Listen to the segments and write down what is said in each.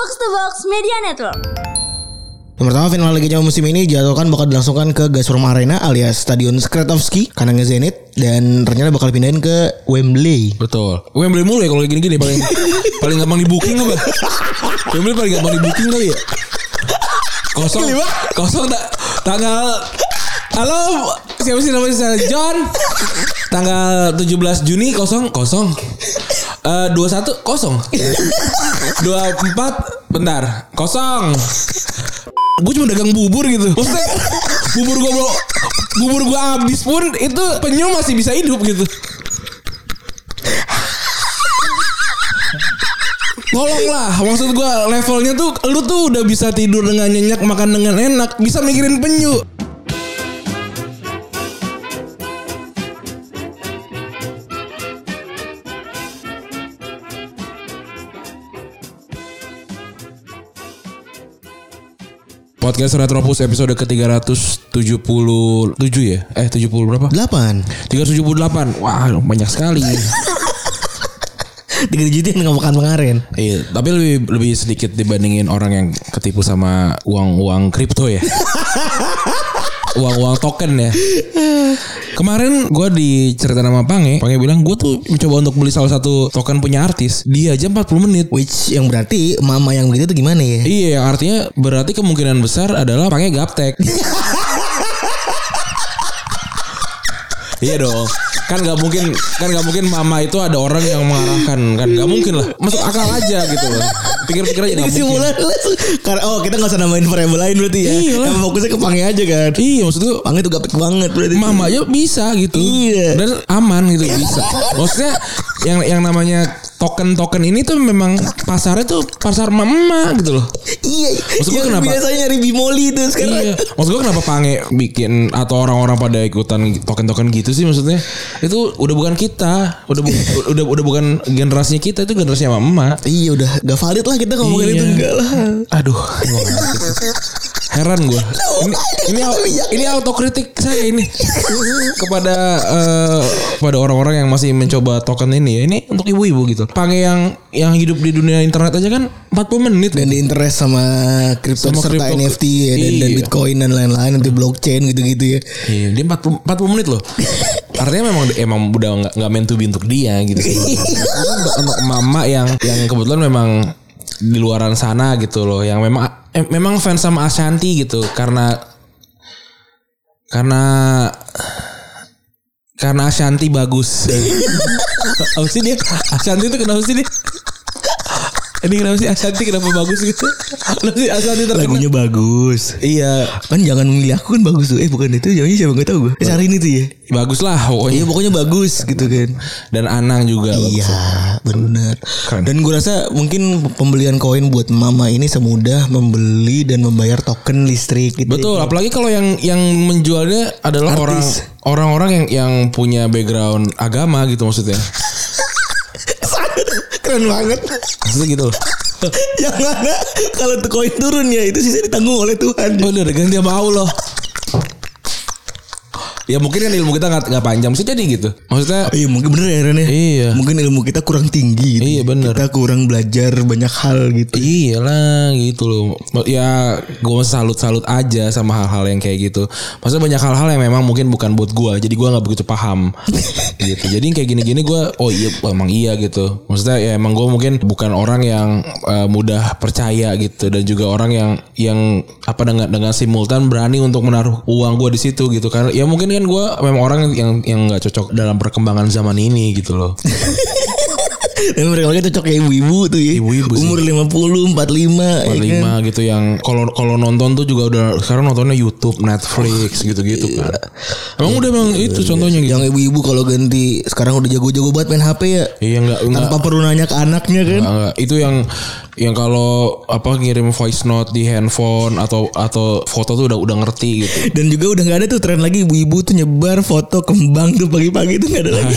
Box to Box Media Network. Yang pertama final Liga Champions musim ini dijadwalkan bakal dilangsungkan ke Gazprom Arena alias Stadion Skratovski kandangnya Zenit dan rencana bakal pindahin ke Wembley. Betul. Wembley mulu ya kalau gini-gini paling paling gampang di booking apa? Wembley paling gampang di booking kali ya. Kosong. Kosong tak tanggal Halo, siapa sih namanya saya John? Tanggal 17 Juni kosong kosong. Eh 21 kosong. 24 bentar, kosong. Gue cuma dagang bubur gitu. Maksudnya bubur gue bubur gue habis pun itu penyu masih bisa hidup gitu. Tolonglah Maksud gue levelnya tuh Lu tuh udah bisa tidur dengan nyenyak Makan dengan enak Bisa mikirin penyu Podcast Retropus episode ke-377 ya? Eh 70 berapa? 8. 378 Wah banyak sekali Tiga digit yang nggak makan kemarin. Iya, tapi lebih lebih sedikit dibandingin orang yang ketipu sama uang-uang kripto ya. Uang-uang token ya. Kemarin gue diceritain sama Pange, Pange bilang gue tuh mencoba untuk beli salah satu token punya artis, dia aja 40 menit. Which yang berarti mama yang begitu tuh gimana ya? Iya, artinya berarti kemungkinan besar adalah Pange gaptek. iya dong kan nggak mungkin kan nggak mungkin mama itu ada orang yang mengarahkan kan nggak mungkin lah masuk akal aja gitu loh pikir-pikir aja nggak mungkin karena oh kita nggak usah namain variabel lain berarti ya. Iya. Yang fokusnya ke Pange aja kan. iya maksud gue Pange tuh gaptek banget berarti. mama aja bisa gitu Iya. dan aman gitu bisa maksudnya yang yang namanya token-token ini tuh memang pasarnya tuh pasar mama gitu loh Iya. Maksud gua yang kenapa? Biasanya nyari bimoli itu sekarang. Iya, maksud gue kenapa Pange bikin atau orang-orang pada ikutan token-token gitu sih maksudnya? Itu udah bukan kita, udah bu- udah udah bukan generasinya kita itu generasinya mama. Iya udah gak valid lah kita ngomongin Iya. itu enggak lah. Aduh, heran gue. Ini ini, ini autokritik saya ini kepada eh, kepada orang-orang yang masih mencoba token ini ya. Ini untuk ibu-ibu gitu. Pange yang yang hidup di dunia internet aja kan 40 menit. Dan di interest sama kripto Sama serta kripto. NFT ya dan, dan Iya. Bitcoin dan lain-lain nanti blockchain gitu-gitu ya. Iya, dia 40, 40 menit loh. Artinya memang emang udah nggak nggak meant to be untuk dia gitu. untuk, untuk mama yang yang kebetulan memang di luaran sana gitu loh, yang memang eh, memang fans sama Ashanti gitu karena karena karena Ashanti bagus. Apa sih dia? Ashanti itu kenapa sih dia? Ini kenapa sih Ashanti kenapa bagus gitu? Kenapa sih Ashanti terkenal? Lagunya bagus. Iya, Kan jangan memilih aku kan bagus tuh. Eh bukan itu, jangan siapa nggak tahu gue. Eh, ini tuh ya. bagus lah pokoknya. Iya pokoknya bagus gitu kan. Dan Anang juga bagus. Iya benar. Keren. Dan gue rasa mungkin pembelian koin buat mama ini semudah membeli dan membayar token listrik gitu. Betul, apalagi kalau yang yang menjualnya adalah orang Artis. orang-orang yang yang punya background agama gitu maksudnya. Keren banget. Maksudnya gitu loh. yang mana kalau tuh koin turun ya itu sisa ditanggung oleh Tuhan. Udah ganti sama Allah. Ya mungkin kan ilmu kita nggak nggak panjang bisa jadi gitu. Maksudnya Iya mungkin bener ya Ren ya. Iya. Mungkin ilmu kita kurang tinggi gitu. Iya, bener. Kita kurang belajar banyak hal gitu. Iyalah gitu loh Ya gue salut-salut aja sama hal-hal yang kayak gitu Maksudnya banyak hal-hal yang memang mungkin bukan buat gue Jadi gue gak begitu paham gitu Jadi kayak gini-gini gue Oh iya emang iya gitu Maksudnya ya emang gue mungkin bukan orang yang eh, mudah percaya gitu Dan juga orang yang yang apa dengan dengan simultan berani untuk menaruh uang gue di situ gitu Karena ya mungkin kan gue memang orang yang yang nggak cocok dalam perkembangan zaman ini gitu loh Dan mereka mereka cocok kayak ibu-ibu tuh ya. Ibu-ibu. Umur 50, 45. ya kan? 45 gitu yang kalau kalau nonton tuh juga udah sekarang nontonnya YouTube, Netflix gitu-gitu kan. Emang udah emang itu contohnya gitu. Yang ibu-ibu kalau ganti sekarang udah jago-jago banget main HP ya. Iya enggak enggak Tanpa perlu nanya ke anaknya kan. enggak, enggak. Itu yang yang kalau apa ngirim voice note di handphone atau atau foto tuh udah udah ngerti gitu. Dan juga udah nggak ada tuh tren lagi ibu-ibu tuh nyebar foto kembang tuh pagi-pagi tuh nggak ada lagi.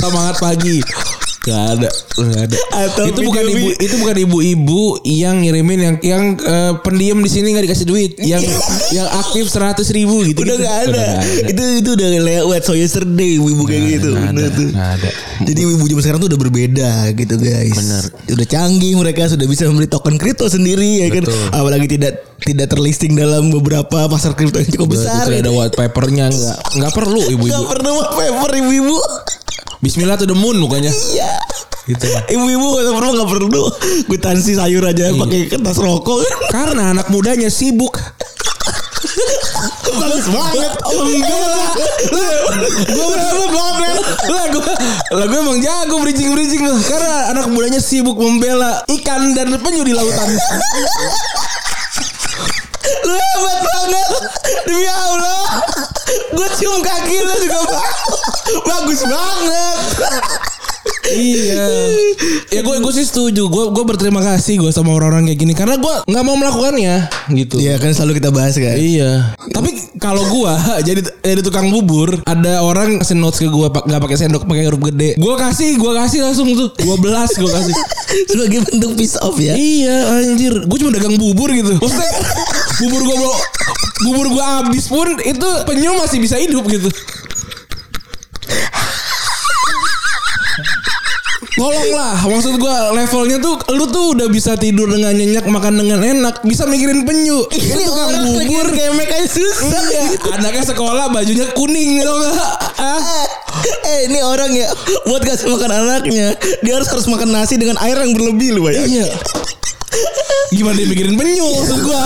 Semangat pagi. Gak ada, gak ada. Atau itu bukan ibu, itu bukan ibu-ibu yang ngirimin yang yang eh, pendiam di sini nggak dikasih duit, yang yang aktif seratus ribu gitu. Udah gitu. gak ada. Itu itu udah lewat so yesterday ibu kayak gitu. nggak Bener ada, tuh. nggak ada. Jadi ibu zaman sekarang tuh udah berbeda gitu guys. Bener. Udah canggih mereka sudah bisa membeli token kripto sendiri ya kan. Betul. Apalagi tidak tidak terlisting dalam beberapa pasar kripto yang cukup besar. Besar, ada white papernya nggak nggak perlu Gak ibu-ibu. pernah paper ibu-ibu. Bismillah to the moon bukannya. Iya. Gitu. Ibu-ibu gak perlu gak perlu Kwitansi sayur aja Iya. pakai kertas rokok Karena anak mudanya sibuk. Bagus banget enggak. gue berapa banget lah gue lah gue emang jago bridging bridging loh karena anak mudanya sibuk membela ikan dan penyu di lautan Lu hebat banget Demi Allah Gue cium kaki lu juga ba- Bagus banget iya ya gue gue sih setuju gue gue berterima kasih gue sama orang-orang kayak gini karena gue nggak mau melakukannya gitu Iya kan selalu kita bahas kan Iya. Tapi kalau gua jadi jadi tukang bubur, ada orang kasih notes ke gua pak nggak pakai sendok, pakai huruf gede. Gua kasih, gua kasih langsung tuh 12 gua kasih. Sebagai bentuk piece off ya iya, anjir. Gua cuma dagang bubur gitu. Maksudnya bubur gua mau bubur gua habis pun itu penyu masih bisa hidup gitu. Tolonglah Maksud gua levelnya tuh Lu tuh udah bisa tidur dengan nyenyak Makan dengan enak Bisa mikirin penyu Ini tukang bubur kemek aja susah Iya, anaknya sekolah bajunya kuning gitu enggak? Ah, Eh ini orang ya Buat kasih makan anaknya Dia harus harus makan nasi dengan air yang berlebih lu ya iya. Gimana dia mikirin penyu maksud gua?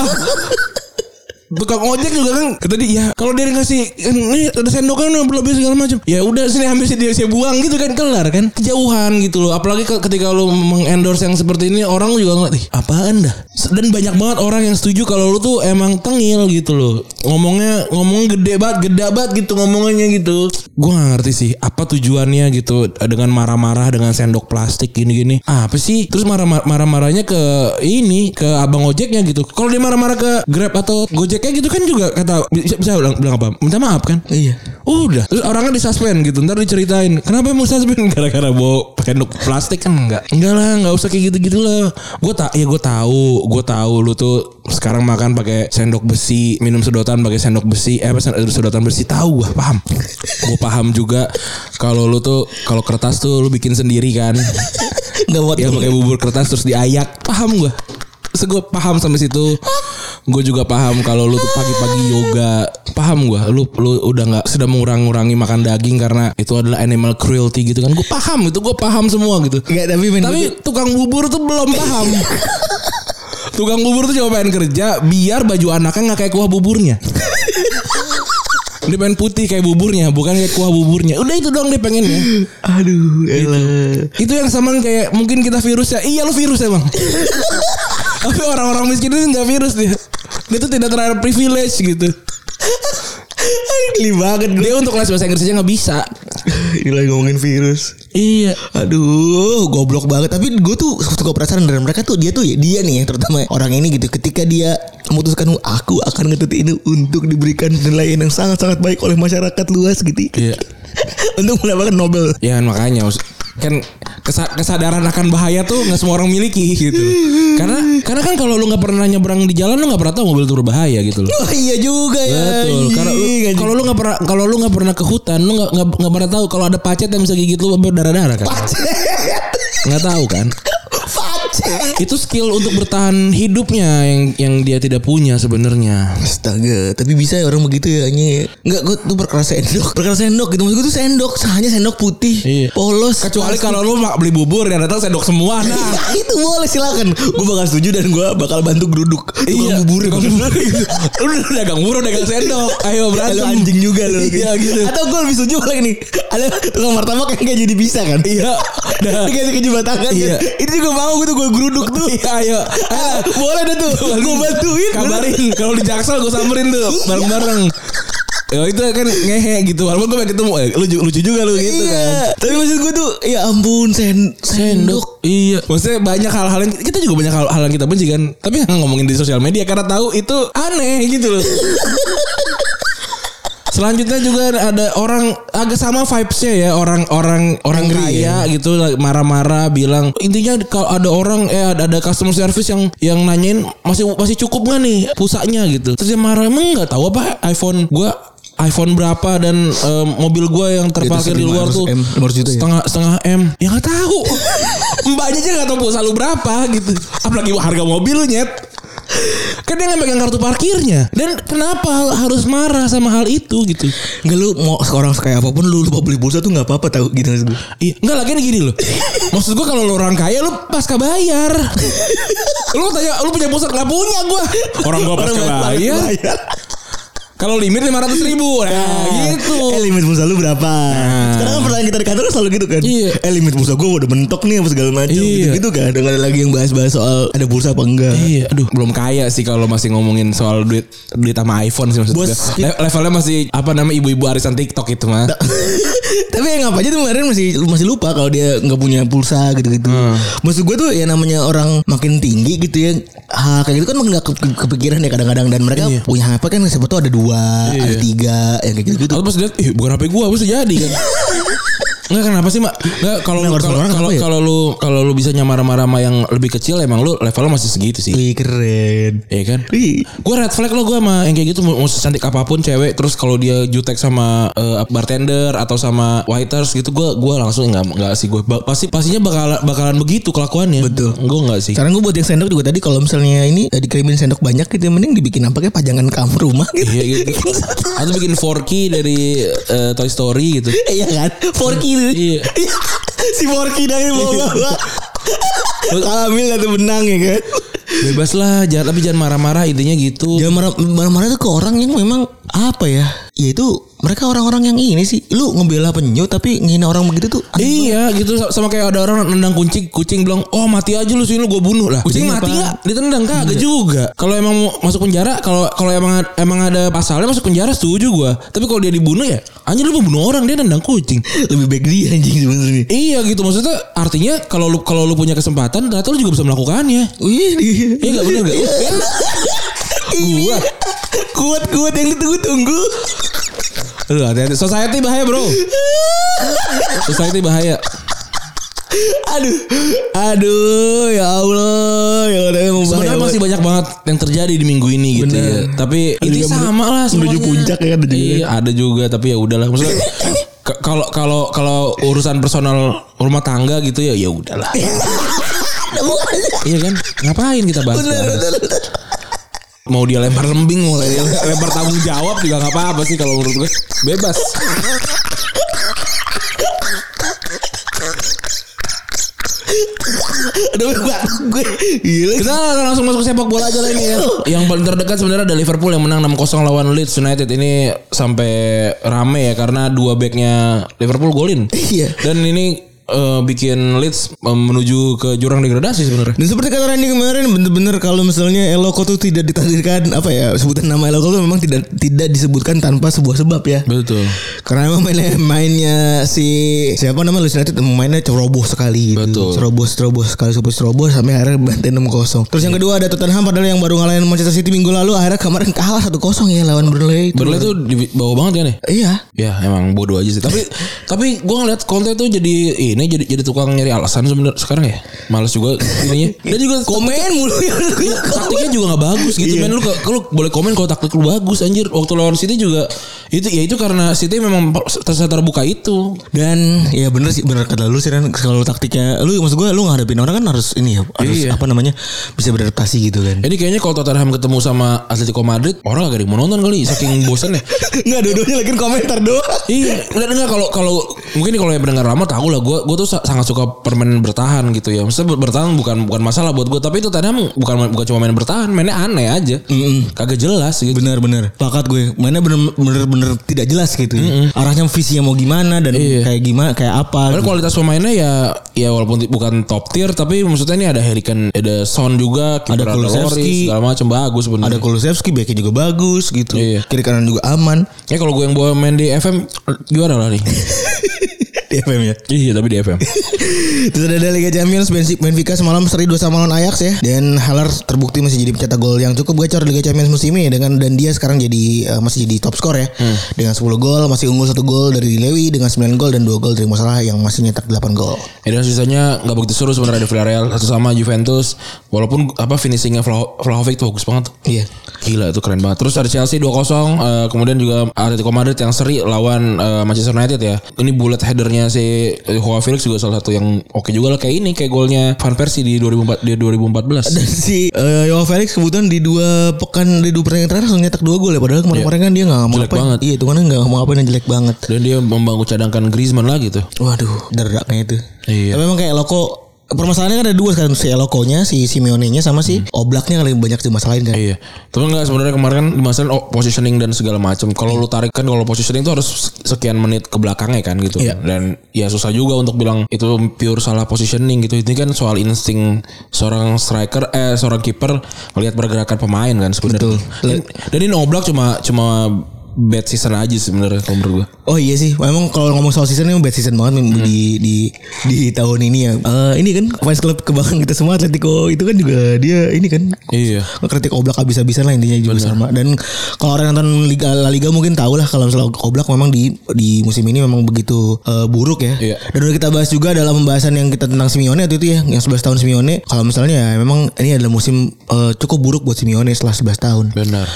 Tukang ojek juga kan kata dia ya kalau dia ngasih ini ada sendokan berlebih segala macam. Ya udah sini ambil sih dia saya buang gitu kan kelar kan. Kejauhan gitu loh apalagi ke- ketika lu mengendorse yang seperti ini orang juga ngeliat ih apaan dah? Dan banyak banget orang yang setuju kalau lu tuh emang tengil gitu loh. Ngomongnya ngomong gede banget gede banget gitu ngomongannya gitu. Gua nggak ngerti sih apa tujuannya gitu dengan marah-marah dengan sendok plastik gini-gini. Apa sih? Terus marah marah-marahnya ke ini ke abang ojeknya gitu. Kalau dia marah-marah ke grab atau gojeknya gitu kan juga kata bisa, bisa bilang, bilang apa? Minta maaf kan? Iya. Udah terus orangnya disuspend gitu ntar diceritain. Kenapa mau suspend? Gara-gara bawa sendok plastik? Kan enggak. Enggak lah nggak usah kayak gitu-gitu lah. Gue tak ya gue tahu gue tahu lu tuh sekarang makan pakai sendok besi minum sedotan pakai sendok besi eh sedotan besi. Tahu gue paham? Gue paham juga kalau lu tuh kalau kertas tuh lu bikin sendiri kan. Gak mau ya pakai bubur kertas terus diayak. Paham gue Gue paham sampai situ. Gue juga paham kalau lu tuh pagi-pagi yoga. Paham gue lu lu udah nggak sudah mengurangi makan daging karena itu adalah animal cruelty gitu kan. Gue paham itu gue paham semua gitu. Gak tapi men tapi tukang bubur tuh belum paham. Tukang bubur tuh coba pengen kerja biar baju anaknya nggak kayak kuah buburnya. Dia pengen putih kayak buburnya bukan kayak kuah buburnya. Udah itu doang dia pengennya. Aduh elah. itu yang sama kayak mungkin kita virus ya. Iya lu virus emang. Tapi orang-orang miskin itu nggak virus dia. Dia tuh tidak terlalu privilege gitu. Geli banget gue Dia untuk kelas bahasa Inggris aja nggak bisa. Gila ngomongin virus Iya. Aduh, goblok banget. Tapi gue tuh suka perasaan dari mereka tuh dia tuh ya dia nih yang terutama orang ini gitu. Ketika dia memutuskan aku akan ngetut ini untuk diberikan penilaian yang sangat-sangat baik oleh masyarakat luas gitu. Iya. untuk mendapatkan Nobel. Ya makanya kan kesa- kesadaran akan bahaya tuh nggak semua orang miliki gitu. Karena karena kan kalau lu nggak pernah nyebrang di jalan lu nggak pernah tahu mobil itu berbahaya gitu loh. Oh iya juga ya. Betul. Karena kalau lu nggak pernah kalau lu nggak pernah ke hutan, lu nggak nggak nggak pernah tahu kalau ada pacet yang bisa gigit lu berdarah-darah kan. Nggak tahu kan. Itu skill untuk bertahan hidupnya yang yang dia tidak punya sebenarnya. Astaga, tapi bisa ya orang begitu ya Nye. Enggak, gue tuh perkara sendok. Perkara sendok gitu. Maksud gue tuh sendok. Hanya sendok putih. Iya. Polos. Kecuali kalau lu mak beli bubur yang datang sendok semua. Nah, Ya, itu boleh silakan. Gue bakal setuju dan gue bakal bantu geruduk. Tukang bubur. Lu udah dagang bubur, dagang sendok. Ayo berantem. Anjing juga loh. Iya gitu. Atau gue lebih setuju lagi nih. Ada tukang martabak yang gak jadi bisa kan. Iya. Dikasih keju batangan Iya. Itu juga mau gue tuh gue geruduk tuh. Iya, ayo. Ah, boleh dah tuh. Gue bantuin. Kabarin kalau di Jaksel gue samperin tuh bareng-bareng. Ya itu kan ngehe gitu Walaupun gue ketemu eh, lucu, lucu juga lu gitu Iya. kan Tapi maksud gue tuh ya ampun sen sendok. Iya Maksudnya banyak hal-hal yang Kita juga banyak hal-hal yang kita benci kan Tapi ngomongin di sosial media Karena tahu itu aneh gitu loh Selanjutnya juga ada orang agak sama vibesnya ya orang-orang orang Angry kaya gitu marah-marah bilang intinya kalau ada orang eh ada, ada customer service yang yang nanyain masih masih cukup nggak nih pulsanya gitu. Terus dia marah emang nggak tahu apa iPhone gua iPhone berapa dan em, mobil gua yang terparkir di luar 500 tuh M, 500 juta ya? setengah setengah M. Ya nggak tahu. Mbaknya aja nggak tahu pulsa lu berapa gitu. Apalagi harga mobil lu nyet kan dia nggak megang kartu parkirnya dan kenapa harus marah sama hal itu gitu Enggak lu mau orang sekaya apa pun lu lupa beli pulsa tuh nggak apa-apa tahu gitu maksud gue. Iya, enggak lagi gini loh. Maksud gua kalau lu orang kaya lu pasca bayar. lu tanya lu punya pulsa nggak punya gua. Orang gua pasca bayar. Kalau limit lima ratus ribu, nah gitu. Eh limit pulsa lu berapa? Sekarang kan pertanyaan kita di kantor kan selalu gitu kan. Iya. Eh limit pulsa gue udah mentok nih apa segala macam Iya. gitu, gitu kan. Nggak ada lagi yang bahas-bahas soal ada pulsa apa enggak. Iya, aduh belum kaya sih kalau masih ngomongin soal duit duit sama iPhone sih maksudnya. Bos, Le- levelnya masih apa namanya ibu-ibu arisan TikTok itu mah. Tapi yang apa aja tuh kemarin masih masih lupa kalau dia nggak punya pulsa gitu-gitu. Hmm. Maksud gue tuh ya namanya orang makin tinggi gitu ya. Hal kayak gitu kan nggak ke- ke- kepikiran ya kadang-kadang dan mereka punya HP kan tuh ada dua, Iya. ada tiga, yang kayak gitu-gitu. Atau pas lihat, ih bukan HP gua, bisa jadi kan. Enggak kenapa sih, Mak? Enggak kalau harus kalau kalau ya? kalau lu kalau lu bisa nyamar-marah sama yang lebih kecil emang lu levelnya masih segitu sih. Wih keren. Iya kan? Wih. Gue red flag lo gue sama yang kayak gitu mau secantik apa pun cewek terus kalau dia jutek sama eh, bartender atau sama waiters gitu gue gua langsung nggak nggak sih gue pasti pastinya bakalan bakalan begitu kelakuannya Betul. gue nggak sih Sekarang gue buat yang sendok juga tadi kalau misalnya ini eh, dikirimin sendok banyak gitu mending dibikin apa kayak pajangan kamu rumah gitu. Iya gitu. Atau bikin forky dari eh, Toy Story gitu. Iya kan? Forky itu. Iya. si Forky dari bawah-bawah. Ambil satu benang ya kan. Bebas lah, jangan tapi jangan marah-marah intinya gitu. Jangan marah- marah-marah tuh ke orang yang memang apa ya? Ya itu mereka orang-orang yang ini sih. Lu ngebela penyu tapi ngina orang begitu tuh. aneh Iya gitu sama kayak ada orang nendang kucing kucing bilang oh mati aja lu sini lu gue bunuh lah kucing Kucing mati apa? nggak ditendang kagak juga kalau emang mau masuk penjara kalau kalau emang emang ada pasalnya masuk penjara setuju gue tapi kalau dia dibunuh ya anjir lu membunuh orang dia nendang kucing Lebih baik dia anjing sebenarnya. iya gitu maksudnya artinya kalau lu kalau lu punya kesempatan ternyata lu juga bisa melakukannya Wih, dia. iya nggak benar nggak Gua. kuat-kuat yang ditunggu-tunggu. Aduh hati-hati society bahaya bro society bahaya Aduh, aduh, ya Allah, ya Allah, Sebenarnya masih banyak banget yang terjadi di minggu ini gitu Bener. ya. Tapi ini sama lah menuju semuanya. puncak ya, ada juga. Iya, ada juga tapi ya udahlah. Maksudnya kalau kalau kalau urusan personal rumah tangga gitu ya ya udahlah. iya kan? Ngapain kita bahas? Bener, bener, bener. Mau dia lempar lembing, mau dia lempar tanggung jawab juga nggak apa-apa sih kalau menurut gue. Bebas. Aduh, batuk gue. Gila. Kita langsung masuk sepak bola aja lah ini ya. Yang paling terdekat sebenarnya ada Liverpool yang menang 6-0 lawan Leeds United ini sampai rame ya karena dua backnya Liverpool golin. Iya. Dan ini eh, bikin Leeds eh, menuju ke jurang degradasi sebenarnya. Dan seperti kata Randy kemarin bener-bener kalau misalnya Eloko tuh tidak ditakdirkan apa ya sebutan nama Eloko tuh memang tidak tidak disebutkan tanpa sebuah sebab ya. Betul. Karena memang mainnya, mainnya si siapa namanya Leeds United mainnya ceroboh sekali gitu. Betul. Ceroboh ceroboh sekali super ceroboh sampai akhirnya bantai 6-0. Terus yang kedua ada Tottenham padahal yang baru ngalahin Manchester City minggu lalu akhirnya kemarin kalah 1-0 ya lawan Burnley. Itu. Burnley tuh di bawah banget kan ya? Iya. Ya emang bodoh aja sih. Tapi tapi gue ngeliat Conte tuh jadi ini jadi jadi tukang nyari alasan sebenarnya sekarang ya. Males juga ininya. Dan juga Komen mulu ya. taktiknya juga nggak bagus gitu Iya. men lu kalau boleh komen kalau taktik lu bagus anjir waktu lawan City juga itu ya itu karena City memang terbuka itu Dan ya bener sih bener kata lu sih Ran kalau taktiknya lu maksud gue lu ngadepin orang kan harus ini ya harus Iya. apa namanya bisa beradaptasi gitu kan. ini kayaknya kalau Tottenham ketemu sama Atletico Madrid orang gak ada yang mau nonton kali saking bosan ya Enggak dua-duanya lagi komentar doang. iya enggak enggak kalau kalau mungkin kalau yang pendengar lama tahu lah gue gue tuh sa- sangat suka permainan bertahan gitu ya maksudnya ber- bertahan bukan bukan masalah buat gue tapi itu Tottenham bukan bukan cuma main bertahan mainnya aneh aja kagak jelas gitu Bener-bener Pakat gue Mainnya bener-bener tidak jelas gitu Arahnya visinya mau gimana Dan Iya. kayak gimana Kayak apa gitu. kualitas pemainnya ya ya walaupun bukan top tier tapi maksudnya ini ada Harry Kane, ada Son juga, Ada ada Kulusevski. Segala macam bagus Ada sebenarnya. Kulusevski Backnya juga bagus gitu Iya. Kiri kanan juga aman Ya kalau gue yang bawa main di FM juara lah nih. Di FM ya. Iya tapi di FM. Terus ada Liga Champions Benfica Benfica semalam seri 2 sama lawan Ajax ya dan Haller terbukti masih jadi pencetak gol yang cukup gacor di Liga Champions musim ini dengan dan dia sekarang jadi uh, masih jadi top skor ya dengan 10 gol masih unggul satu gol dari Lewi dengan 9 gol dan 2 gol dari Masalah yang masih nyetak 8 gol. Ya, dan sisanya nggak begitu seru sebenarnya ada Villarreal satu sama Juventus. Walaupun apa finishingnya Vlah- Vlahovic tuh bagus banget. Iya. Gila itu keren banget. Terus ada Chelsea 2-0 eh, kemudian juga Atletico Madrid yang seri lawan eh, Manchester United ya. Ini bullet headernya si eh, Joao Felix juga salah satu yang oke juga lah kayak ini kayak golnya Van Persie di 2004 di 2014. Dan si uh, Joao Felix kebetulan di dua pekan di dua pertandingan terakhir langsung nyetak dua gol ya padahal kemarin-kemarin kan dia nggak mau Jelek ngapain. banget. Iya, itu kan nggak mau ngapain yang jelek banget. Dan dia membangun cadangkan Griezmann lagi tuh. Waduh, deraknya itu. Iya. Tapi memang kayak Loko permasalahannya kan ada dua sekarang si Elokonya, si Simeone-nya sama si Oblaknya yang lebih banyak dimasalahin kan. Iya. Tapi enggak sebenarnya kemarin kan masalah oh, positioning dan segala macam. Kalau lu tarik kan kalau positioning itu harus sekian menit ke belakangnya kan gitu. Iya. Dan ya susah juga untuk bilang itu pure salah positioning gitu. Ini kan soal insting seorang striker eh seorang kiper melihat pergerakan pemain kan sebenarnya. Dan, dan ini Oblak cuma cuma bad season aja sebenarnya kalau menurut gua. Oh iya sih, memang kalau ngomong soal season ini bad season banget Hmm. di di di tahun ini ya. Eh, ini kan fans klub kebanggaan kita semua Atletico itu kan juga dia ini kan Iya. ngekritik Oblak habis-habisan lah intinya juga sama. Dan kalau orang nonton Liga La Liga mungkin tahu lah kalau misalnya Oblak memang di di musim ini memang begitu eh, buruk ya. Iya. Dan udah kita bahas juga dalam pembahasan yang kita tentang Simeone itu, itu ya, yang 11 tahun Simeone. Kalau misalnya ya memang ini adalah musim eh, cukup buruk buat Simeone setelah 11 tahun. Benar.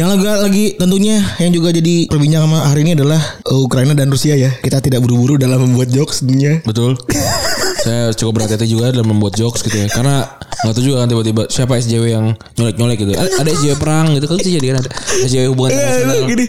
Yang lagi, lagi tentunya yang juga jadi perbincangan sama hari ini adalah uh, Ukraina dan Rusia ya. Kita tidak buru-buru dalam membuat jokes tentunya. Betul. Saya cukup berhati-hati juga dalam membuat jokes gitu ya. Karena nggak tahu juga kan tiba-tiba siapa SJW yang nyolek-nyolek gitu. Ada, SJW perang gitu kan bisa jadi kan ada SJW hubungan Iya, internasional. gini,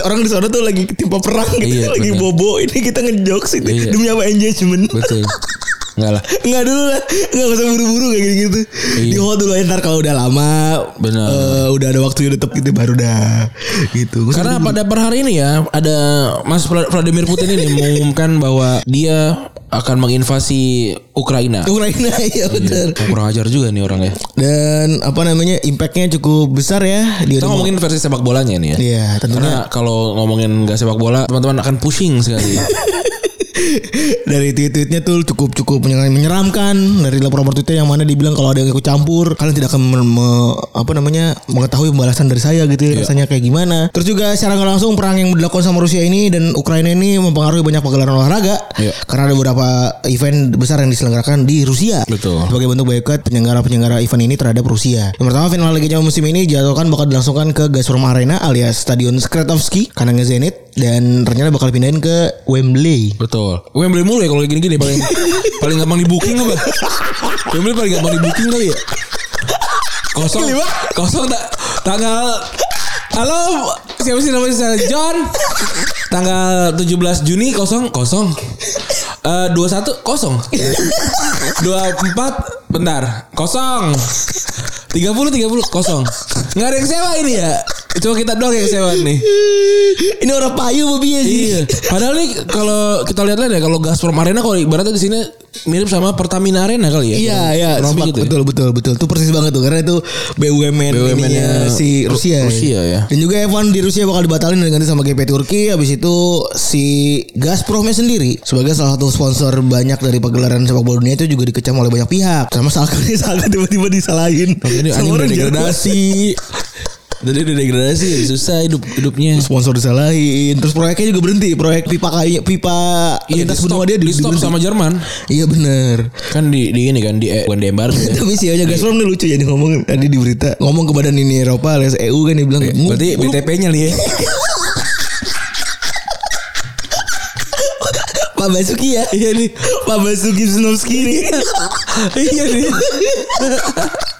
orang di sana tuh lagi ketimpa perang gitu, Iya, lagi benar. bobo. Ini kita ngejokes itu Iya. demi apa engagement. Betul. Enggak lah. Enggak dulu lah, enggak usah buru-buru kayak gitu-gitu. Di hold dulu ya, ntar kalau udah lama, Benar. eh, udah ada waktu udah tetap gitu baru dah gitu. Karena pada per hari ini ya ada Mas Vla- Vladimir Putin ini mengumumkan bahwa dia akan menginvasi Ukraina. Ukraina ya benar. Oh, kurang ajar juga nih orang ya. Dan apa namanya impactnya cukup besar ya. Dia Kita ngomongin versi sepak bolanya nih ya. Iya tentunya Karena kalau ngomongin gak sepak bola, teman-teman akan pusing sekali. dari tweet-tweetnya tuh cukup cukup menyer- menyeramkan. Dari laporan Twitter yang mana dibilang kalau ada yang ikut campur kalian tidak akan me- me- apa namanya mengetahui pembalasan dari saya gitu ya, rasanya kayak gimana. Terus juga secara nggak langsung perang yang dilakukan sama Rusia ini dan Ukraina ini mempengaruhi banyak pagelaran olahraga. Iya. karena ada beberapa event besar yang diselenggarakan di Rusia. Betul. sebagai bentuk boykot penyelenggara-penyelenggara event ini terhadap Rusia. Yang pertama final Liga Champions musim ini dijadwalkan bakal dilangsungkan ke Gazprom Arena alias Stadion Skratovski kandangnya Zenit dan rencana bakal pindahin ke Wembley Betul. Wembley mulu ya kalau gini-gini paling paling gampang di booking apa? Wembley paling gampang di booking kali ya. Kosong. Kosong tak tanggal Halo, siapa sih namanya saya John? Tanggal 17 Juni kosong kosong. Eh 21 kosong. 24 bentar, kosong. 30 30 kosong. Nggak ada yang sewa ini ya. Cuma kita doang yang sewa nih. Ini orang payu mobilnya sih. Iya. Padahal nih kalau kita lihat-lihat ya kalau Gazprom Arena kalau ibaratnya di sini mirip sama Pertamina Arena kali ya. Iya iya sepak- gitu ya. betul betul betul itu persis banget tuh karena itu BUMN, BUMN ininya -nya si Ru- Rusia Rusia ya. dan juga F1 di Rusia bakal dibatalin dan diganti sama GP Turki habis itu si Gazpromnya sendiri sebagai salah satu sponsor banyak dari pagelaran sepak bola dunia itu juga dikecam oleh banyak pihak sama Salka nih Salka tiba-tiba disalahin Ini anjing udah degradasi. Jadi udah degradasi susah hidup hidupnya. sponsor disalahin terus proyeknya juga berhenti proyek pipa kayak pipa Iya, lintas di benua stop, dia di stop diberhenti. sama Jerman. iya bener Kan di, di ini kan di bukan di embargo ya. Tapi sih aja Gazprom nih lucu ya dia ngomong tadi di berita ngomong ke badan ini Eropa alias EU kan dia bilang "Mu- Iya, Berarti BTP-nya nih ya. Pak Basuki ya Iya nih. Pak Basuki Snovski nih Iya nih.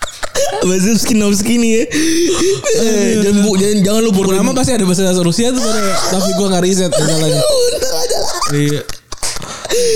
Pak Basuki Snovski nih ya Eh, jangan, bu, jangan, jangan lu Purnama pasti ada bahasa Rusia tuh tapi gua nggak riset masalahnya. Iya.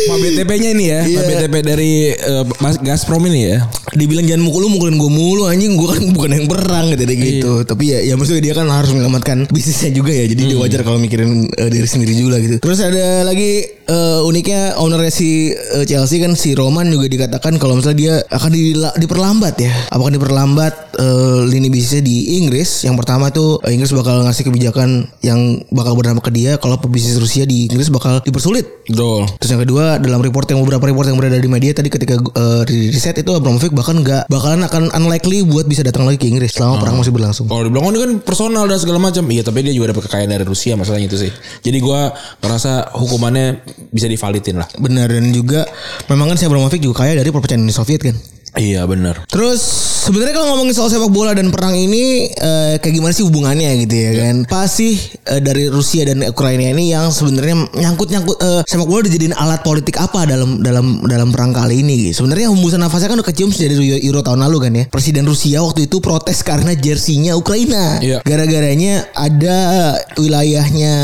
Pak BTP-nya ini ya, Pak Iya. BTP dari eh, Mas Gazprom ini ya. Dibilang jangan mukul lu mukulin gue mulu anjing gue kan bukan yang perang gitu deh gitu. Tapi ya ya maksudnya dia kan harus menyelamatkan bisnisnya juga ya. Jadi dia wajar kalau mikirin eh, diri sendiri juga gitu. Terus ada lagi eh, uniknya ownernya si Chelsea kan si Roman juga dikatakan kalau misalnya dia akan diperlambat ya. Apakah diperlambat lini bisnisnya di Inggris. Yang pertama tuh Inggris bakal ngasih kebijakan yang bakal berdampak ke dia kalau pebisnis Rusia di Inggris bakal dipersulit. Betul. Terus yang kedua dalam report yang beberapa report yang berada di media tadi ketika eh, di riset itu Abramovich bahkan nggak bakalan akan unlikely buat bisa datang lagi ke Inggris selama perang masih berlangsung. Kalau dibilang oh ini kan personal dan segala macam. Iya, tapi dia juga dapat kekayaan dari Rusia masalahnya itu sih. Jadi gua ngerasa hukumannya bisa divalidin lah. Benar dan juga memang kan si Abramovich juga kaya dari perpecahan Uni Soviet kan. Iya benar. Terus sebenarnya kalau ngomongin soal sepak bola dan perang ini eh, kayak gimana sih hubungannya gitu ya kan? Pasti eh, dari Rusia dan Ukraina ini yang sebenarnya nyangkut-nyangkut eh, sepak bola dijadiin alat politik apa dalam dalam dalam perang kali ini? gitu. Sebenarnya hembusan nafasnya kan udah kecium sejak dari Euro, Euro tahun lalu kan ya. Presiden Rusia waktu itu protes karena jersinya Ukraina. Iya. Gara-garanya ada wilayahnya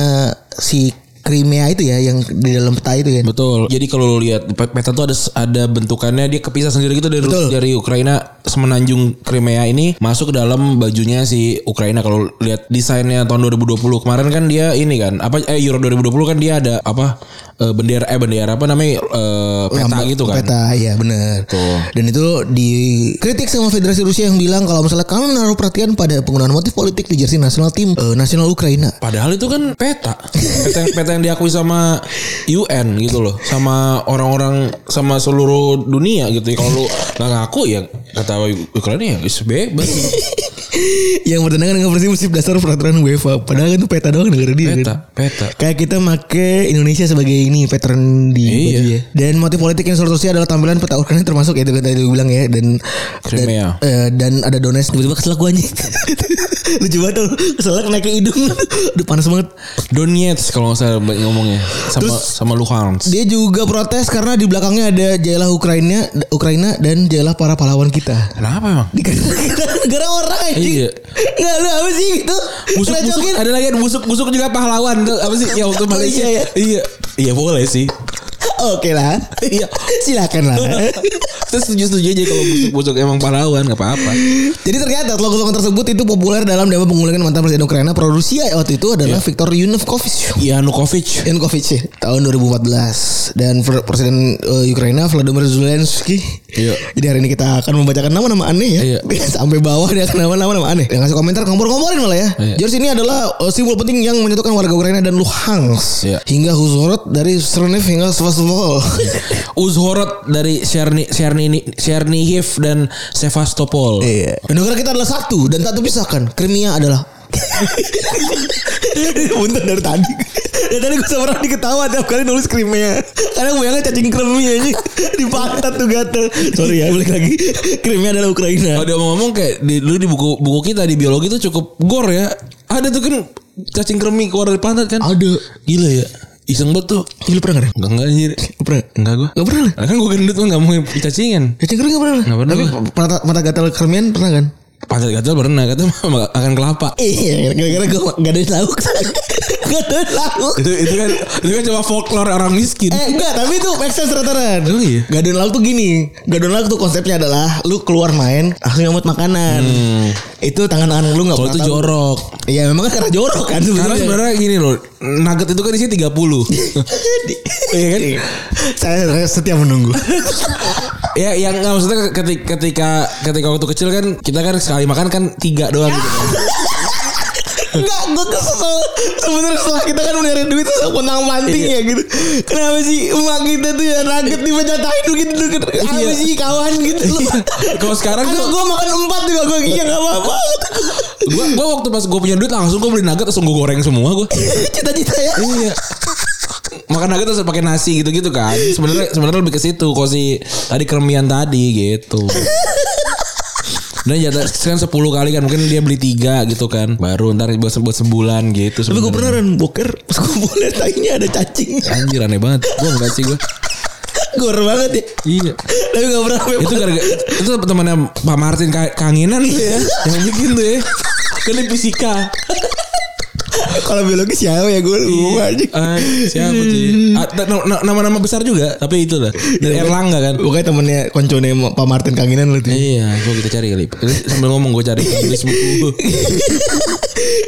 si Crimea itu ya yang di dalam peta itu kan. Betul. Jadi kalau lu lihat pe- peta tuh ada ada bentukannya dia kepisah sendiri gitu dari Betul. dari Ukraina semenanjung Crimea ini masuk ke dalam bajunya si Ukraina kalau lihat desainnya tahun 2020 kemarin kan dia ini kan apa eh Euro 2020 kan dia ada apa eh, bendera eh bendera apa namanya eh, peta Lambang- gitu kan. Peta ya benar. Dan itu dikritik sama Federasi Rusia yang bilang kalau misalnya kamu menaruh perhatian pada penggunaan motif politik di jersey nasional tim eh, nasional Ukraina. Padahal itu kan peta. Peta yang, peta yang diakui sama UN gitu loh. Sama orang-orang sama seluruh dunia gitu. Kalau lu nggak ngaku ya kata Ukraina ya is bebas. yang bertentangan dengan prinsip dasar peraturan UEFA. Padahal kan itu peta doang negara dia. Peta, kan. peta. Kayak kita make Indonesia sebagai ini veteran di Iya. ya. Dan motif politik yang Rusia adalah tampilan peta Ukraina termasuk ya itu tadi lu bilang ya dan Crimea. dan, eh, dan ada Donetsk tiba-tiba keselak gua anjing. Lucu banget tuh keselak naik ke hidung. Udah panas banget. Donetsk kalau nggak salah ngomongnya sama sama Luhansk. Dia juga protes karena di belakangnya ada jailah Ukraina, Ukraina dan jailah para pahlawan kita. Kenapa emang? Di negara orang aja. Iya. Nggak lu apa sih itu? Busuk busuk ada lagi yang busuk busuk juga pahlawan tuh apa sih ya waktu Malaysia iya, iya iya boleh sih Oke lah. Iya. Silakan lah. Kita setuju-setuju aja kalau busuk-busuk emang pahlawan nggak apa-apa. Jadi ternyata slogan tersebut itu populer dalam debat pengulangan mantan presiden Ukraina pro Rusia waktu itu adalah Viktor Yanukovych. Yanukovych. Yanukovych ya, tahun 2014 dan Pre- presiden eh, Ukraina Vladimir Zelensky. Iya. Jadi hari ini kita akan membacakan nama-nama aneh ya. Iya. Sampai bawah dia akan nama-nama nama aneh. Yang ngasih komentar ngompor-ngomporin malah ya. Iya. Jersey ini adalah eh, simbol penting yang menyatukan warga Ukraina dan Luhansk Iya. hingga Huzhorod dari Srnev hingga Sevastopol. Uzhorod dari Cherni Cherni Chernihiv dan Sevastopol. Iya. Negara kita adalah satu dan tak terpisahkan. Crimea adalah Buntu dari tadi Dari tadi gue sama Rani ketawa Tiap kali nulis Crimea Karena gue yang cacing kremi aja Di pantat tuh gatel Sorry ya balik lagi Crimea adalah Ukraina Kalau dia ngomong kayak di, dulu di buku buku kita di biologi itu cukup gore ya. Ada tuh kan cacing kremi keluar dari pantat kan. Ada Gila ya. Iseng banget tuh. Ih, Lu pernah gak? Enggak enggak anjir. Pernah? Enggak gua. Gak pernah lah kan gue gendut tuh enggak mau cacingan. Cacing kremi gak pernah lah Nggak pernah Tapi mata, mata gatel kremian pernah kan? Pantat gatal pernah kata mah akan kelapa. Iya Gara-gara gue gak ada lauk Gak ada lauk itu itu kan itu kan cuma folklore orang miskin. Eh enggak tapi itu make sense rata-rata Oh, iya? Gadon lauk tuh gini Gadon lauk tuh konsepnya adalah Lu keluar main Langsung nyamut makanan Itu tangan-tangan lu gak Hmm. Kalau itu jorok. Iya memang kan karena jorok kan Karena sebenarnya gini loh, nugget itu kan isinya 30. Iya kan? Saya saya setia menunggu Ya yang nggak maksudnya ketika, ketika ketika waktu kecil kan kita kan sekali makan kan tiga doang gitu kan. Enggak gue kesel Sebenernya setelah kita kan mencari duit Terus kontang manting Iya. ya gitu Kenapa sih Emak kita tuh ya nugget dipecatain gitu gitu Apa Iya. sih kawan gitu loh Kalau sekarang tuh gue makan empat juga gue Iya gak apa-apa gua gua waktu pas gue punya duit langsung gue beli nugget langsung gue goreng semua gue. Cita-cita ya iya. Makan nugget terus pakai nasi gitu-gitu kan. Sebenarnya sebenarnya lebih ke situ kok si tadi kremian tadi gitu. Dan jatah kan 10 kali kan mungkin dia beli tiga gitu kan. Baru ntar buat buat sebulan gitu. Tapi gue pernah Ran boker Pas gue boleh tainya ada cacing Anjir aneh banget. Gue enggak sih gue. Gor banget ya Iya. Tapi gak pernah itu gara-gara itu temannya Pak Martin Ka- kangenan tuh ya yang bikin tuh ya kan fisika Kalau biologis siapa ya gue lupa aja. Ah, siapa sih? Ah, na- na- Nama-nama besar juga, tapi itu lah. Dari Erlangga kan. Pokoknya temennya koncone Pak Martin Kanginan lu. Iya, gua kita cari kali. Sambil ngomong gue cari tulis buku.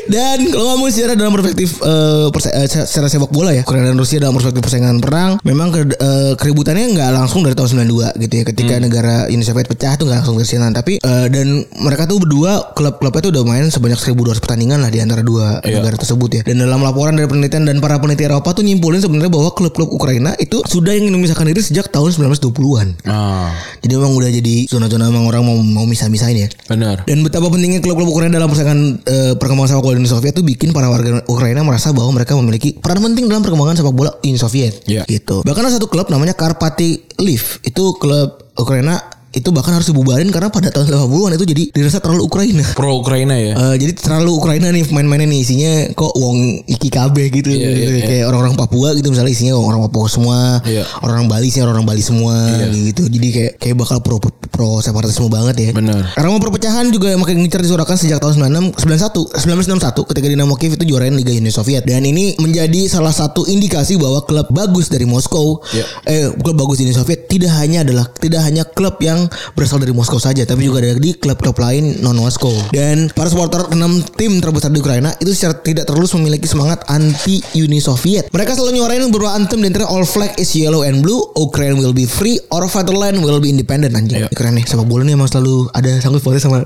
Dan kalau ngomong secara dalam perspektif eh, perse- eh, secara sepak bola ya, Ukraina dan Rusia dalam perspektif persaingan perang, memang ke, eh, keributannya nggak langsung dari tahun 92 gitu ya. Ketika negara Uni Soviet pecah tuh nggak langsung dari sana, tapi eh, dan mereka tuh berdua klub-klubnya tuh udah main sebanyak 1200 pertandingan lah di antara dua negara tersebut ya. Dan dalam laporan dari penelitian dan para peneliti Eropa tuh nyimpulin sebenarnya bahwa klub-klub Ukraina itu sudah ingin memisahkan diri sejak tahun 1920-an. Ah, Jadi memang udah jadi zona-zona emang orang mau mau misah-misahin ya. benar. Dan betapa pentingnya klub-klub Ukraina dalam persaingan eh, perkembangan sepak bola Uni Soviet itu bikin para warga Ukraina merasa bahwa mereka memiliki peran penting dalam perkembangan sepak bola Uni Soviet. Iya. Gitu. Bahkan ada satu klub namanya Karpaty Liv. Itu klub Ukraina itu bahkan harus dibubarin karena pada tahun 80-an itu jadi dirasa terlalu Ukraina. Pro Ukraina ya. Eh, jadi terlalu Ukraina nih main-mainnya nih isinya kok wong iki KB gitu Iya, iya, iya. kayak orang-orang Papua gitu misalnya isinya orang Papua semua Iya. orang Bali sih orang Bali semua gitu jadi kayak kayak bakal pro pro separatisme banget ya Benar. karena mau perpecahan juga makin gencar disuarakan sejak tahun 96 91 1961 ketika Dinamo Kiev itu juarain Liga Uni Soviet dan ini menjadi salah satu indikasi bahwa klub bagus dari Moskow Iya. eh klub bagus di Uni Soviet tidak hanya adalah tidak hanya klub yang berasal dari Moskow saja tapi juga ada di klub-klub lain non Moskow dan para supporter enam tim terbesar di Ukraina itu secara tidak terus memiliki semangat anti Uni Soviet. Mereka selalu nyuarain beberapa anthem di antara all flag is yellow and blue Ukraine will be free or fatherland will be independent. Anjing Iya. keren nih sepak bola nih emang selalu ada sangkut pautnya sama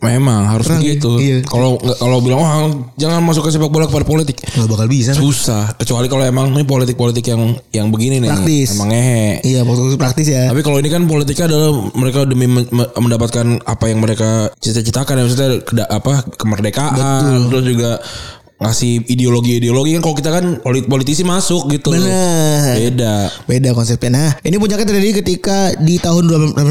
Memang harus Perang, begitu. iya. Kalau kalau bilang wah jangan masuk ke sepak bola kepada politik. nggak bakal bisa kan? Susah. Kecuali kalau emang ini politik-politik yang yang begini nih. Praktis. Emang ngehe. iya itu praktis ya Tapi kalau ini kan politiknya adalah mereka demi men- me- mendapatkan apa yang mereka cita-citakan ya maksudnya apa kemerdekaan terus juga ngasih ideologi-ideologi kan kalau kita kan polit- politisi masuk gitu. Benar. Beda. Beda konsepnya. Nah, ini puncaknya terjadi ketika di tahun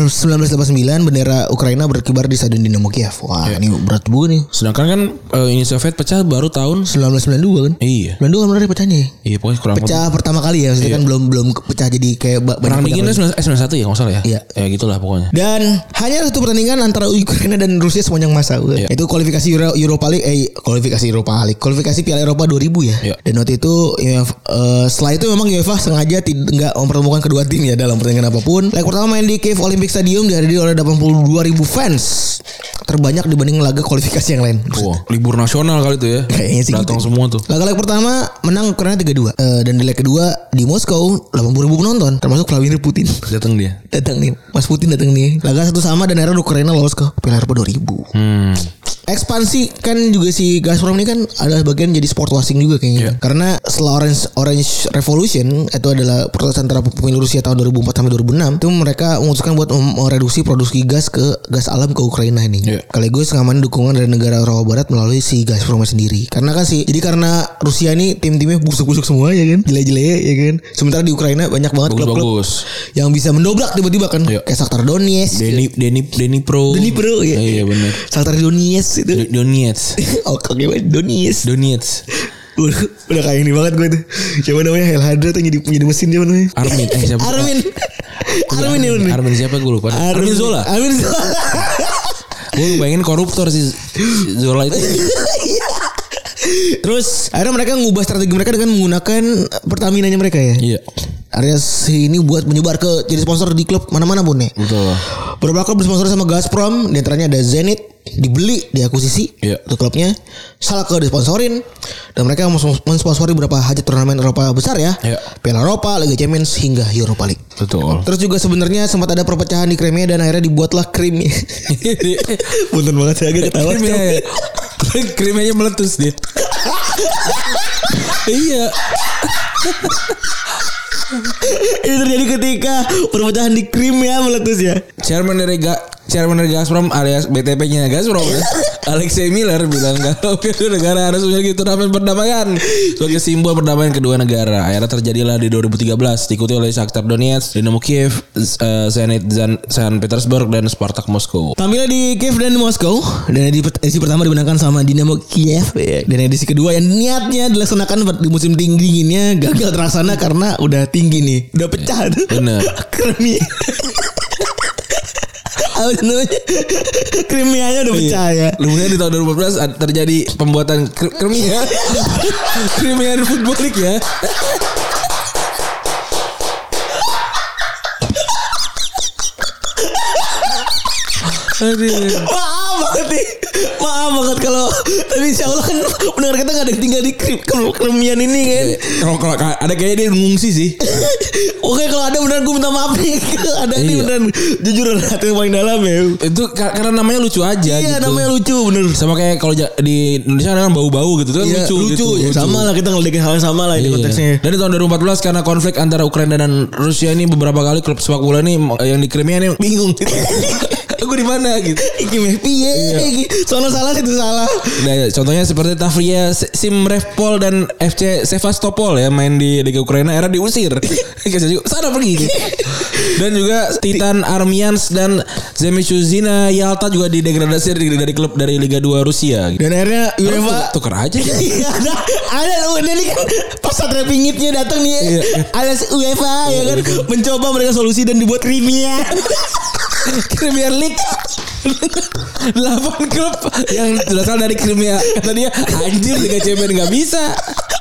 1989 bendera Ukraina berkibar di Stadion Dinamo Kiev. Wah, Iya. ini berat juga nih. Sedangkan kan eh, Uni Soviet pecah baru tahun 1992 kan? Iya. 92 kan benar ya pecahnya. ya? Iya pokoknya kurang Pecah pertama kali ya, maksudnya kan belum belum pecah jadi kayak Perang banyak dingin negara. itu 91 ya nggak salah ya? Iya. Ya gitulah pokoknya. Dan hanya satu pertandingan antara Ukraina dan Rusia sepanjang masa. Iya. Itu kualifikasi Euro, Europa League eh kualifikasi Europa League, kualifikasi Piala Eropa 2000 ya. Iya. Dan waktu itu UEFA, eh, setelah itu memang UEFA sengaja tidak mempertemukan kedua tim ya dalam pertandingan apa pun. Leg pertama main di Kiev Olympic Stadium dihadiri oleh 82 ribu fans. Terbanyak dibanding laga kualifikasi yang lain. Wah, libur nasional kali itu ya. Kayaknya sih Datang gitu. semua tuh. Laga leg pertama menang Ukraina 3-2 Eh, dan di leg kedua di Moskow 80 ribu penonton termasuk Vladimir Putin. Datang dia. datang nih Mas Putin datang nih laga satu sama dan akhirnya Ukraina lolos ke Piala Eropa 2000 Hmm. Ekspansi kan juga si Gazprom ini kan adalah bagian jadi sport washing juga kayaknya Iya. karena setelah Orange Orange Revolution itu adalah protes antara pemilu Rusia tahun 2004 sampai 2006 itu mereka memutuskan buat mereduksi produksi gas ke gas alam ke Ukraina ini Iya. sekaligus ngamanin dukungan dari negara Eropa Barat melalui si Gazprom sendiri karena kan sih jadi karena Rusia ini tim-timnya busuk-busuk semua ya kan jelek-jelek ya kan sementara di Ukraina banyak banget klub-klub yang bisa mendobrak tiba-tiba kan Iya. kayak Shakhtar Donetsk Denny Denny Denny Pro. Doni Pro ya. Iya benar. Shakhtar Donetsk itu. Oh, oke banget Donetsk. Donetsk. udah, udah kayak ini banget gue tuh. Siapa namanya Hel Hadra tuh jadi jadi mesin dia namanya. Armin. Eh siapa? Armin. Armin ya bener. Armin siapa gue lupa. Armin Zola. Armin Zola. Gue bayangin koruptor si Zola itu. Terus akhirnya mereka ngubah strategi mereka dengan menggunakan Pertamina-nya mereka ya. Iya. Areas ini buat menyebar ke jadi sponsor di klub mana-mana pun ya. Betul. Beberapa klub disponsori sama Gazprom, di antaranya ada Zenit, dibeli, diakuisisi Iya. untuk klubnya. Salke disponsorin dan mereka mens- mensponsori beberapa hajat turnamen Eropa besar ya. Iya. Piala Eropa, Liga Champions hingga Europa League. Betul. Terus juga sebenarnya sempat ada perpecahan di Crimea dan akhirnya dibuatlah krim. Punten banget saya agak ketawa. Krimnya Krimnya meletus dia. iya. Ini terjadi ketika perpecahan di Crimea meletus ya. Chairman dari Chairman dari Gazprom alias BTP-nya Gazprom Alexei Miller bilang kalau kedua negara harus memiliki turnamen perdamaian sebagai simbol perdamaian kedua negara. Akhirnya terjadilah di 2013 diikuti oleh Shakhtar Donetsk, Dinamo Kiev, eh, Zenit San Petersburg dan Spartak Moskow. Tampilnya di Kiev dan Moskow dan edisi, pertama dimenangkan sama Dinamo Kiev ya. dan edisi kedua yang niatnya dilaksanakan di musim dingin dinginnya gagal terlaksana karena udah tinggi nih udah pecah Bener. Kremi apa namanya? Krimianya udah pecah ya. Kemudian di tahun 2014 ad- terjadi pembuatan kr- Crimea Crimean Football League ya. Aduh. Maaf banget nih. Maaf banget kalau tapi insya Allah kan pendengar kita gak ada yang tinggal di krim, krim- krimian ini kan. Kalau kalau ada kayaknya dia ngungsi sih. Oke kalau ada beneran gue minta maaf nih. ada nih Iya. beneran jujur hati yang paling dalam ya. Itu ka- karena namanya lucu aja Iya gitu. namanya lucu bener. Sama kayak kalau di Indonesia kan bau-bau gitu kan Iya, lucu, lucu, gitu. ya sama lah kita ngelidikin hal yang sama lah ini Iya. konteksnya. Dan di tahun 2014 karena konflik antara Ukraina dan Rusia ini beberapa kali klub sepak bola ini yang di Crimea ini bingung. Aku di mana gitu. Meh piye. Soalnya salah situ salah. Nah, contohnya seperti Tavria Simrevpol dan FC Sevastopol ya main di Liga Ukraina era diusir. Sana pergi. dan juga Titan Armians dan Zemishuzina Yalta juga didegradasi dari, dari klub dari Liga 2 Rusia. Gitu. Dan akhirnya UEFA Tuker aja ya. Iya, ada ada udah nih kan pas Satria Pingitnya datang nih Iya. ada UEFA ya kan mencoba mereka solusi dan dibuat krimia Premier League. 8 klub yang berasal dari Crimea kata dia anjir Liga Champions nggak bisa.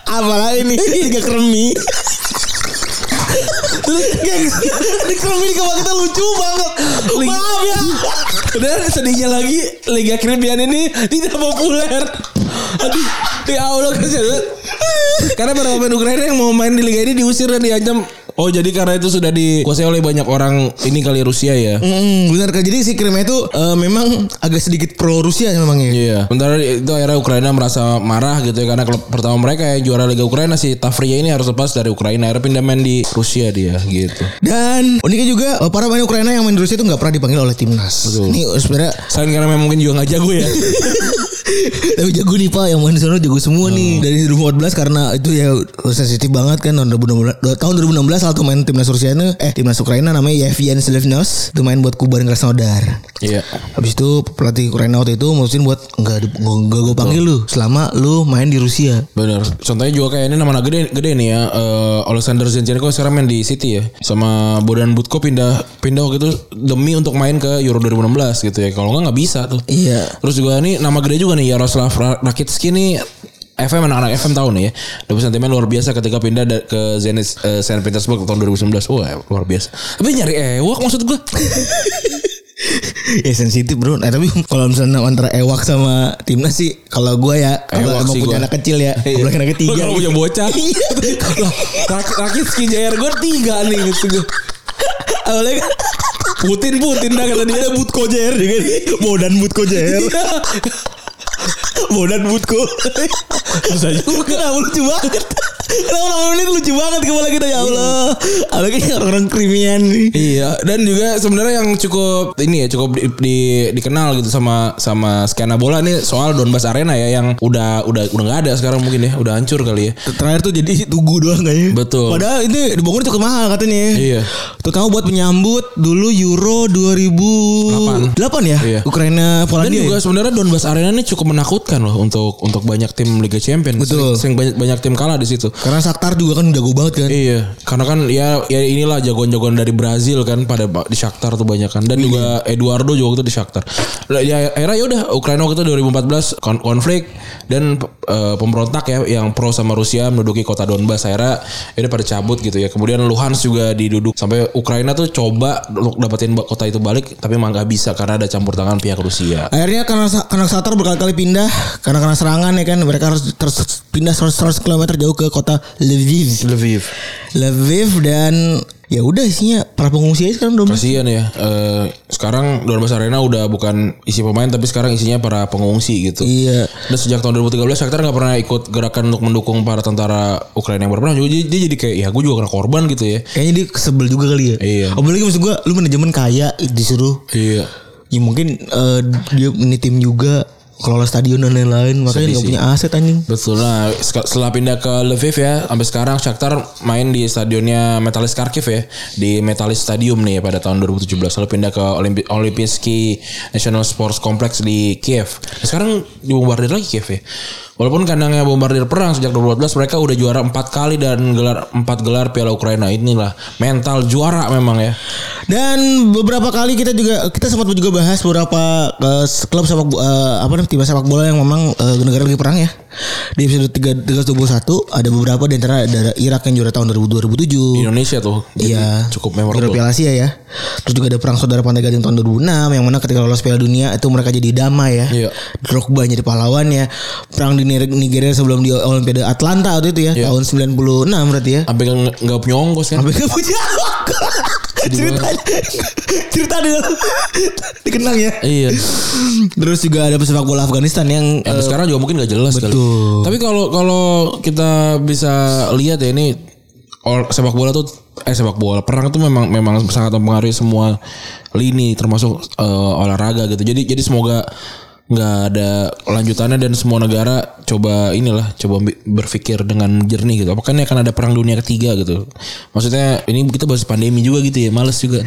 Apalagi nih? Tiga kremi gengs di kremi di kepala kita lucu banget. Maaf ya. Dan sedihnya lagi Liga Caribbean ini tidak populer. Aduh ya Allah kasihan. Karena para pemain Ukraina yang mau main di Liga ini diusir dan diancam Oh jadi karena itu sudah dikuasai oleh banyak orang ini kali Rusia ya. Mm, benar kan jadi si krimia itu eh, memang agak sedikit pro Rusia memang ya Iya. Sementara itu akhirnya Ukraina merasa marah gitu ya karena klub pertama mereka yang juara Liga Ukraina si Tavria ini harus lepas dari Ukraina akhirnya pindah main di Rusia dia gitu. dan uniknya juga eh, para pemain Ukraina yang main di Rusia itu nggak pernah dipanggil oleh timnas Betul. ini sebenarnya Selain karena memang mungkin juga nggak jago ya. Tapi jago nih pak yang main di sana jago semua nih dari 2014 karena itu ya sensitif banget kan tahun 2016 tahun 2016 salah satu main timnas Rusia ini eh timnas Ukraina namanya Yevgen Slivnos itu main buat Kuban Krasnodar. Iya. Habis itu pelatih Ukraina waktu itu mutusin buat enggak nggak nggak gue panggil lu selama lu main di Rusia. Bener. Contohnya juga kayak ini nama gede gede nih ya. Eh Alexander Zinchenko sekarang main di City ya. Sama Bodan Butko pindah pindah waktu itu demi untuk main ke Euro 2016 gitu ya. Kalau nggak nggak bisa tuh. Iya. Terus juga nih nama gede juga nih Yaroslav Ra- Rakitski nih FM anak-anak FM tahu nih ya. Dapat sentimen luar biasa ketika pindah da- ke Zenit eh, Saint Petersburg tahun 2019. Wah, luar biasa. Tapi nyari ewak maksud gue. ya sensitif bro. Nah tapi kalau misalnya antara Ewak sama timnas sih kalau gue ya kalau emang sih punya gua. anak kecil ya, apalagi anak ketiga. Kalau punya bocah. Iya. Lah, Rak- Rakitski Jair gue tiga nih gitu gue. Apalagi Putin Putin dah kata dia. ada Butko Jair juga nih. Bodan Butko Jair. Bodan Butko. Bisa juga. Kenapa lucu banget? Kenapa nama ini lucu banget kepala kita ya Allah. Apalagi orang-orang krimian nih. Iya, dan juga sebenarnya yang cukup ini ya cukup di, di- dikenal gitu sama sama skena bola nih soal Donbas Arena ya yang udah udah udah nggak ada sekarang mungkin ya, udah hancur kali ya. Terakhir tuh jadi tugu doang kayaknya. Betul. Padahal ini dibangun cukup mahal katanya. Iya. Terutama buat menyambut dulu Euro 2008 ya. Iya. Ukraina Dan Polandia. juga ya? sebenarnya Donbas Arena ini cukup menakutkan loh untuk untuk banyak tim Liga Champions. Betul. Sering, sering banyak banyak tim kalah di situ. Karena Shakhtar juga kan jago banget kan. Iya, karena kan ya ya inilah jagoan-jagoan dari Brazil kan pada di Shakhtar tuh banyak kan dan juga Eduardo juga waktu itu di Shakhtar. Ya akhirnya ya udah Ukraina waktu itu 2014 kon- konflik dan eh, pemberontak ya yang pro sama Rusia menduduki kota Donbas akhirnya ya udah pada cabut gitu ya. Kemudian Luhansk juga diduduk sampai Ukraina tuh coba untuk dapetin kota itu balik tapi emang nggak bisa karena ada campur tangan pihak Rusia. Akhirnya karena karena Shakhtar berkali-kali pindah karena karena serangan ya kan mereka harus terus pindah 100, 100 km jauh ke kota Lviv. Lviv. Lviv dan ya udah isinya para pengungsi aja sekarang udah. Kasihan ya. Eh, sekarang Donbas Arena udah bukan isi pemain tapi sekarang isinya para pengungsi gitu. Iya. Dan sejak tahun 2013 Shakhtar nggak pernah ikut gerakan untuk mendukung para tentara Ukraina yang berperang. Jadi dia jadi kayak ya gue juga kena korban gitu ya. Kayaknya dia sebel juga kali ya. Iya. Apalagi maksud gua lu manajemen kaya disuruh Iya. ya mungkin eh, dia ini tim juga kelola stadion dan lain-lain makanya nggak punya aset anjing. Betul nah setelah pindah ke Lviv ya sampai sekarang Shakhtar main di stadionnya Metalist Kharkiv ya di Metalist Stadium nih pada tahun 2017 lalu pindah ke Olimpi Olimpijski National Sports Complex di Kiev. Nah, sekarang dibombardir lagi Kiev ya. Walaupun kandangnya bombardir perang sejak 2014 mereka udah juara empat kali dan gelar empat gelar Piala Ukraina inilah mental juara memang ya. Dan beberapa kali kita juga kita sempat juga bahas beberapa eh, klub sepak bo- eh, apa namanya tim sepak bola yang memang eh, negara lagi perang ya. Di episode 3 321 ada beberapa di antara ada Irak yang juara tahun 2000 Di 2007. Indonesia tuh Iya. cukup Juara memorable. Piala Asia ya. Terus juga ada perang saudara Pantai Gading tahun 2006 yang mana ketika lolos Piala Dunia itu mereka jadi damai ya. Iya. Drogba jadi pahlawannya. Perang di Niger- Nigeria sebelum di Olimpiade Atlanta waktu itu ya, Iya. tahun 96 berarti ya. Sampai nggak nggak punya ongkos kan. Sampai gak punya cerita cerita di dikenang ya. Iya. Terus juga ada pesepak bola Afghanistan yang Sampai eh, sekarang juga mungkin nggak jelas kali. betul. Tapi kalau kalau kita bisa lihat ya ini sepak bola tuh eh sepak bola perang itu memang memang sangat mempengaruhi semua lini termasuk eh, olahraga gitu. Jadi jadi semoga nggak ada lanjutannya dan semua negara coba inilah coba berpikir dengan jernih gitu. Apakah ini akan ada perang dunia ketiga gitu? Maksudnya ini kita bahas pandemi juga gitu ya, males juga.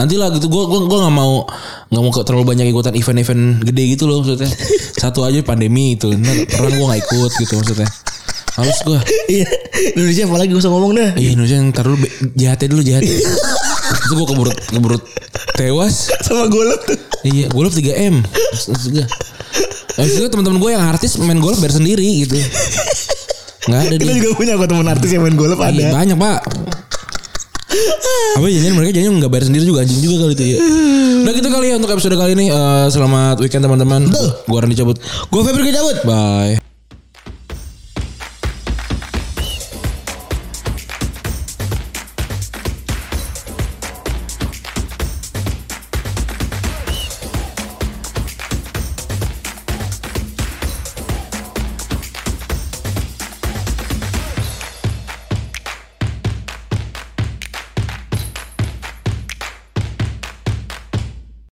Nanti lah gitu, gue gua gua nggak mau nggak mau terlalu banyak ikutan event-event gede gitu loh maksudnya. Satu aja pandemi itu, ntar perang gue nggak ikut gitu maksudnya. Males gue. iya Indonesia apalagi gak usah ngomong dah. Iya Indonesia ntar dulu jahatnya dulu jahat. Itu gue keburu keburu tewas. Sama golf tuh. Iya, golf 3 m. Juga. Itu teman-teman gue yang artis main golf bayar sendiri gitu. Nggak ada Kita dia. juga punya kok teman artis yang main golf ada. Iya, banyak pak. Apa janjian mereka janjian nggak bayar sendiri juga anjing juga kali itu ya. Nah gitu kali ya untuk episode kali ini. Eh, selamat weekend teman-teman. Gua Randy cabut. Gue Febri cabut. Bye.